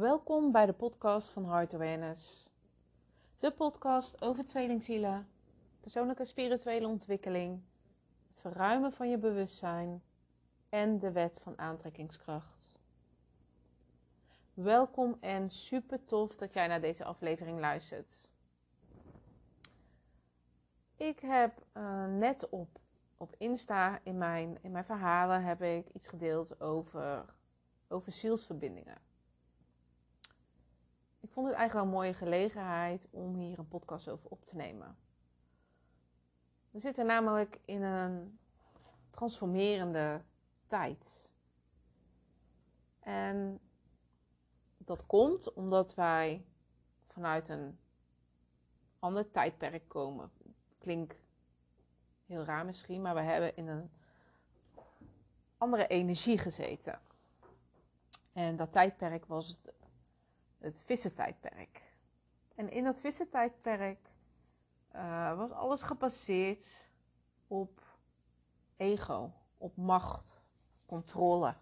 Welkom bij de podcast van Heart Awareness. De podcast over tweelingzielen, persoonlijke spirituele ontwikkeling, het verruimen van je bewustzijn en de wet van aantrekkingskracht. Welkom en super tof dat jij naar deze aflevering luistert. Ik heb uh, net op, op Insta in mijn, in mijn verhalen heb ik iets gedeeld over, over zielsverbindingen. Ik vond het eigenlijk wel een mooie gelegenheid om hier een podcast over op te nemen. We zitten namelijk in een transformerende tijd. En dat komt omdat wij vanuit een ander tijdperk komen. Klinkt heel raar misschien, maar we hebben in een andere energie gezeten. En dat tijdperk was het, het vissentijdperk. En in dat vissentijdperk uh, was alles gebaseerd op ego, op macht, controle.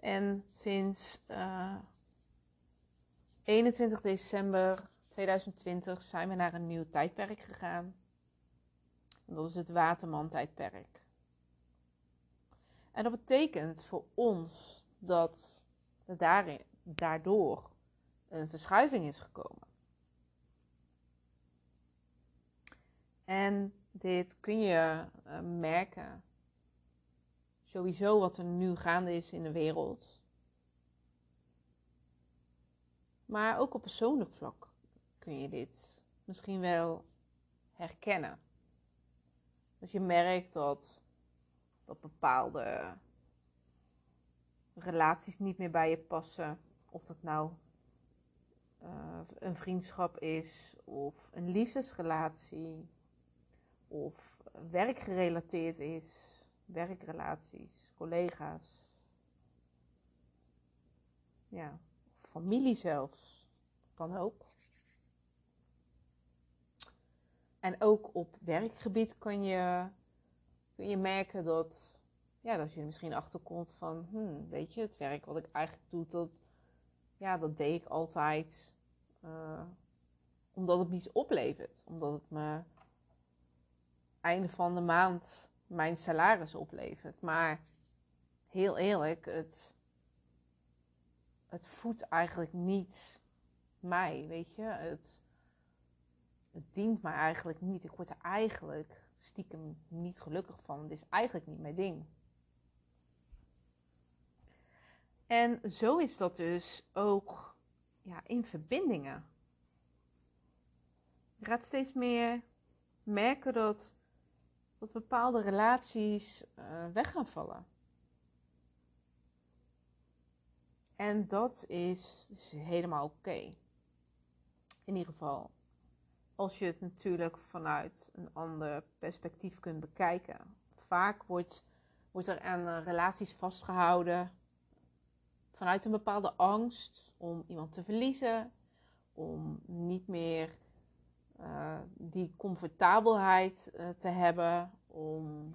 En sinds uh, eh, 21 december 2020 zijn we naar een nieuw tijdperk gegaan. Dat is het Waterman-tijdperk. En dat betekent voor ons dat er daarin, daardoor een verschuiving is gekomen. En dit kun je uh, merken sowieso wat er nu gaande is in de wereld. Maar ook op persoonlijk vlak kun je dit misschien wel herkennen. Als je merkt dat, dat bepaalde relaties niet meer bij je passen. Of dat nou uh, een vriendschap is, of een liefdesrelatie, of werkgerelateerd is werkrelaties, collega's. Ja, familie zelfs. Kan ook. En ook op werkgebied kan je, kun je merken dat, ja, dat je er misschien achterkomt van, hmm, weet je, het werk wat ik eigenlijk doe, dat, ja, dat deed ik altijd uh, omdat het me iets oplevert. Omdat het me einde van de maand mijn salaris oplevert. Maar heel eerlijk, het, het voedt eigenlijk niet mij, weet je. Het, het dient mij eigenlijk niet. Ik word eigenlijk stiekem niet gelukkig van. Het is eigenlijk niet mijn ding. En zo is dat dus ook ja, in verbindingen. Je gaat steeds meer merken dat dat bepaalde relaties uh, weg gaan vallen. En dat is, is helemaal oké. In ieder geval, als je het natuurlijk vanuit een ander perspectief kunt bekijken. Vaak wordt, wordt er aan relaties vastgehouden vanuit een bepaalde angst om iemand te verliezen, om niet meer uh, die comfortabelheid uh, te hebben, om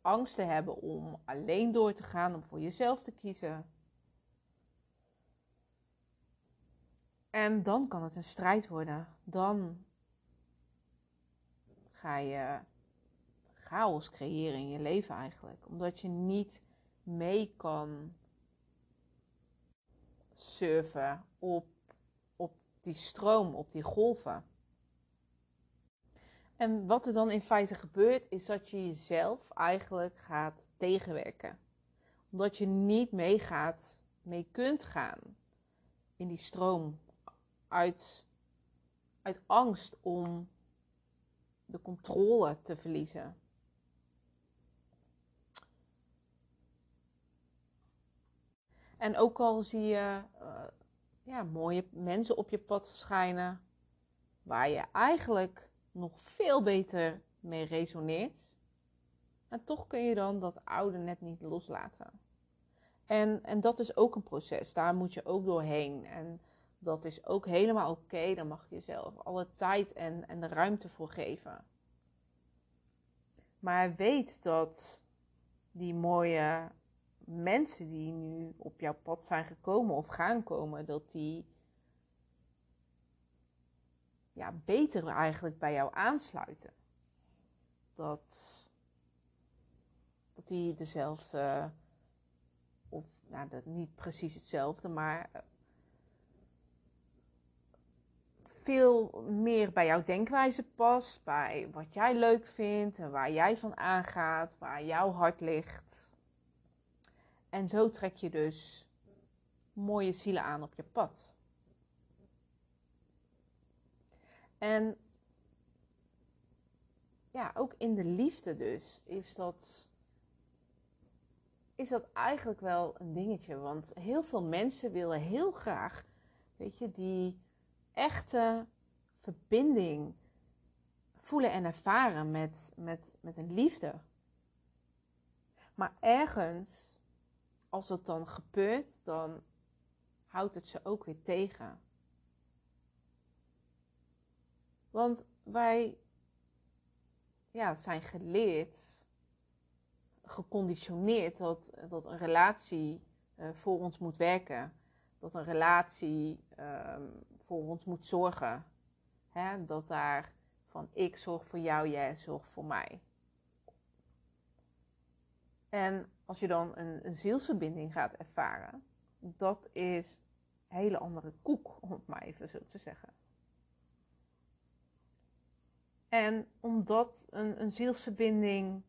angst te hebben om alleen door te gaan, om voor jezelf te kiezen. En dan kan het een strijd worden. Dan ga je chaos creëren in je leven eigenlijk. Omdat je niet mee kan surfen op die stroom, op die golven. En wat er dan in feite gebeurt, is dat je jezelf eigenlijk gaat tegenwerken. Omdat je niet meegaat, mee kunt gaan in die stroom. Uit, uit angst om de controle te verliezen. En ook al zie je uh, ja, mooie mensen op je pad verschijnen. Waar je eigenlijk nog veel beter mee resoneert. En toch kun je dan dat oude net niet loslaten. En, en dat is ook een proces. Daar moet je ook doorheen. En dat is ook helemaal oké. Okay. Daar mag je jezelf alle tijd en, en de ruimte voor geven. Maar weet dat die mooie mensen die nu op jouw pad zijn gekomen of gaan komen, dat die ja, beter eigenlijk bij jou aansluiten. Dat, dat die dezelfde, of nou, dat niet precies hetzelfde, maar veel meer bij jouw denkwijze past, bij wat jij leuk vindt en waar jij van aangaat, waar jouw hart ligt. En zo trek je dus mooie zielen aan op je pad. En ja, ook in de liefde dus is dat, is dat eigenlijk wel een dingetje. Want heel veel mensen willen heel graag, weet je, die echte verbinding voelen en ervaren met, met, met een liefde. Maar ergens, als dat dan gebeurt, dan houdt het ze ook weer tegen. Want wij ja, zijn geleerd, geconditioneerd dat, dat een relatie uh, voor ons moet werken. Dat een relatie um, voor ons moet zorgen. Dat daar van ik zorg voor jou, jij zorgt voor mij. En als je dan een, een zielsverbinding gaat ervaren, dat is een hele andere koek, om het maar even zo te zeggen. En omdat een, een zielsverbinding,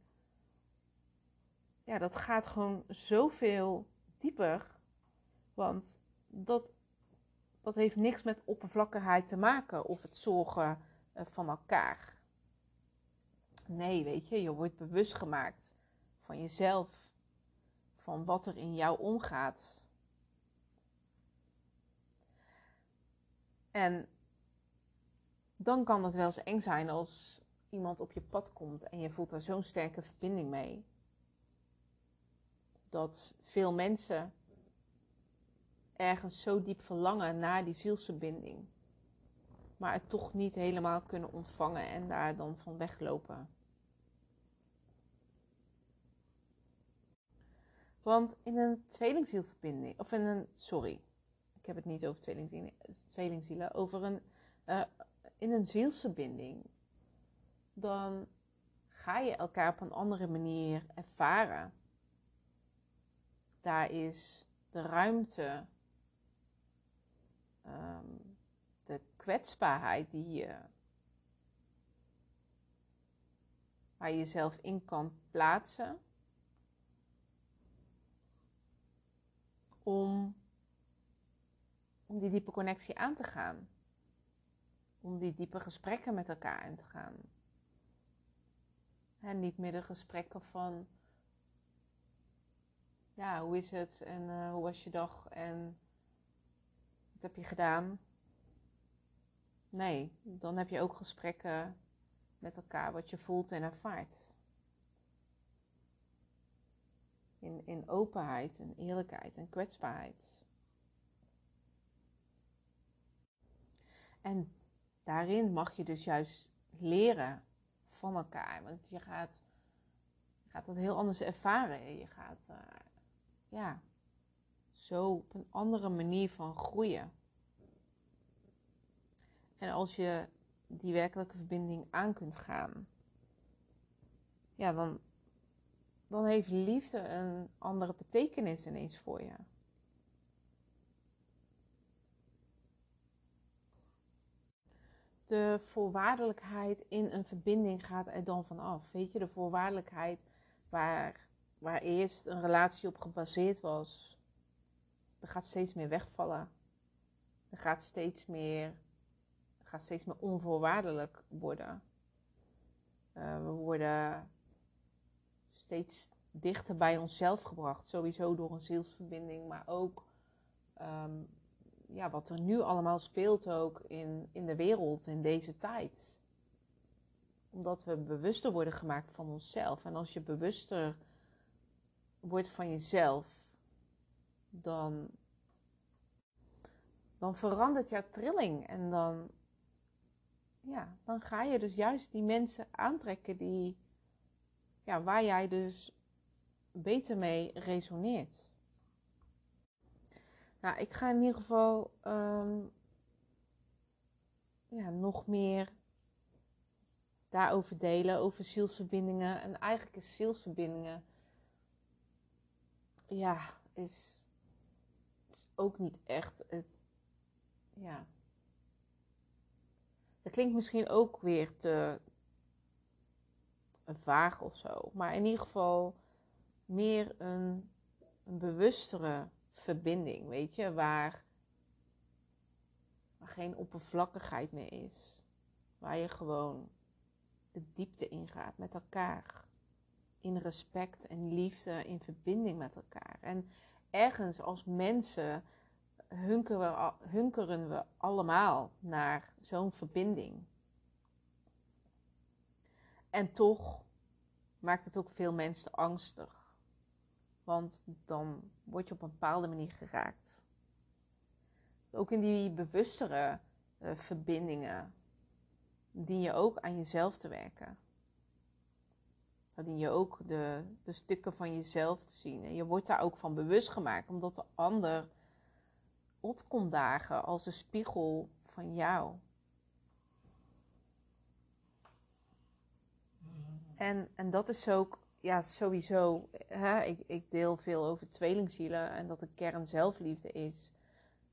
ja, dat gaat gewoon zoveel dieper. Want dat dat heeft niks met oppervlakkigheid te maken of het zorgen eh, van elkaar. Nee, weet je, je wordt bewust gemaakt van jezelf, van wat er in jou omgaat. En dan kan het wel eens eng zijn als iemand op je pad komt en je voelt daar zo'n sterke verbinding mee. Dat veel mensen ergens zo diep verlangen naar die zielsverbinding. Maar het toch niet helemaal kunnen ontvangen en daar dan van weglopen. Want in een tweelingzielverbinding, of in een, sorry, ik heb het niet over tweelingzielen, tweelingzielen over een, uh, in een zielsverbinding, dan ga je elkaar op een andere manier ervaren. Daar is de ruimte Ehm, de kwetsbaarheid die je, waar je jezelf in kan plaatsen. Om, om die diepe connectie aan te gaan. Om die diepe gesprekken met elkaar aan te gaan. En niet meer de gesprekken van, ja, hoe is het en uh, hoe was je dag en heb je gedaan? Nee, dan heb je ook gesprekken met elkaar wat je voelt en ervaart. In, in openheid en eerlijkheid en kwetsbaarheid. En daarin mag je dus juist leren van elkaar. Want je gaat, je gaat dat heel anders ervaren. Je gaat, uh, ja, zo op een andere manier van groeien. En als je die werkelijke verbinding aan kunt gaan, ja, dan, dan heeft liefde een andere betekenis ineens voor je. De voorwaardelijkheid in een verbinding gaat er dan vanaf. Weet je, de voorwaardelijkheid waar, waar eerst een relatie op gebaseerd was, er gaat steeds meer wegvallen. Er gaat steeds meer, gaat steeds meer onvoorwaardelijk worden. Uh, we worden steeds dichter bij onszelf gebracht. Sowieso door een zielsverbinding, maar ook um, ja, wat er nu allemaal speelt ook in, in de wereld in deze tijd. Omdat we bewuster worden gemaakt van onszelf. En als je bewuster wordt van jezelf, dan, dan verandert jouw trilling. En dan, ja, dan ga je dus juist die mensen aantrekken die, ja, waar jij dus beter mee resoneert. Nou, ik ga in ieder geval ehm, ja, nog meer daarover delen, over zielsverbindingen. En eigenlijk is zielsverbindingen, ja, is, is ook niet echt het, ja. Het klinkt misschien ook weer te vaag of zo, maar in ieder geval meer een, een bewustere verbinding, weet je, waar, waar geen oppervlakkigheid meer is. Waar je gewoon de diepte ingaat met elkaar. In respect en liefde, in verbinding met elkaar. En ergens als mensen hunkeren we, we allemaal naar zo'n verbinding. En toch maakt het ook veel mensen angstig. Want dan word je op een bepaalde manier geraakt. Ook in die bewustere uh, verbindingen dien je ook aan jezelf te werken. Dan dien je ook de, de stukken van jezelf te zien. En je wordt daar ook van bewust gemaakt, omdat de ander opkomt dagen als een spiegel van jou. En, en dat is ook, ja, sowieso. Hè, ik, ik deel veel over tweelingzielen en dat de kern zelfliefde is.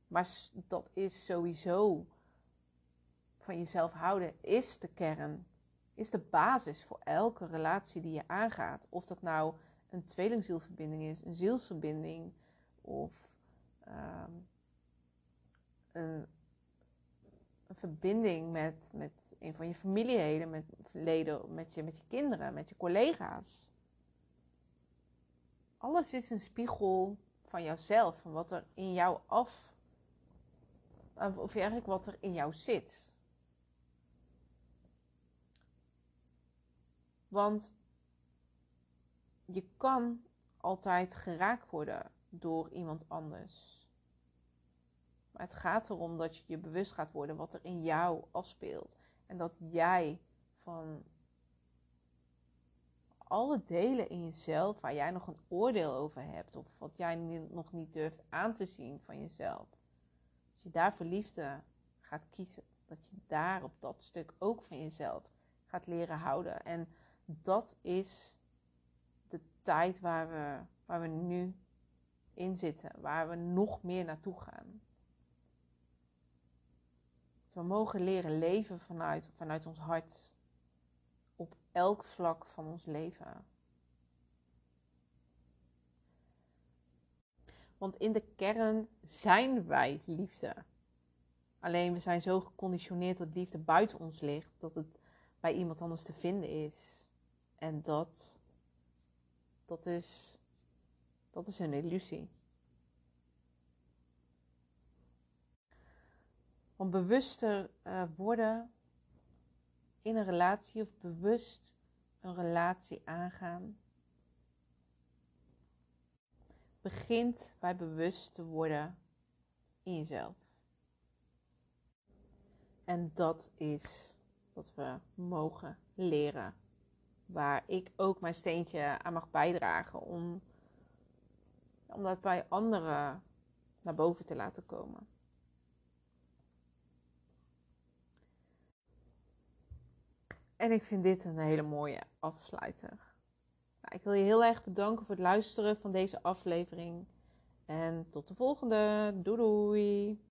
Maar dat is sowieso van jezelf houden is de kern, is de basis voor elke relatie die je aangaat. Of dat nou een tweelingzielverbinding is, een zielsverbinding of ehm, een, een, verbinding met, met een van je familieleden, met, leden, met, je, met je kinderen, met je collega's. Alles is een spiegel van jouzelf, van wat er in jou af, of eigenlijk wat er in jou zit. Want je kan altijd geraakt worden door iemand anders. Maar het gaat erom dat je je bewust gaat worden wat er in jou afspeelt. En dat jij van alle delen in jezelf waar jij nog een oordeel over hebt, of wat jij nog niet durft aan te zien van jezelf, als je daar voor liefde gaat kiezen, dat je daar op dat stuk ook van jezelf gaat leren houden. En dat is de tijd waar we, waar we nu in zitten, waar we nog meer naartoe gaan. We mogen leren leven vanuit, vanuit ons hart, op elk vlak van ons leven. Want in de kern zijn wij liefde. Alleen we zijn zo geconditioneerd dat liefde buiten ons ligt, dat het bij iemand anders te vinden is. En dat, dat, is, dat is een illusie. Om bewuster uh, worden in een relatie of bewust een relatie aangaan, begint bij bewust te worden in jezelf. En dat is wat we mogen leren waar ik ook mijn steentje aan mag bijdragen om, om dat bij anderen naar boven te laten komen. En ik vind dit een hele mooie afsluiter. Nou, ik wil je heel erg bedanken voor het luisteren van deze aflevering. En tot de volgende. Doei doei.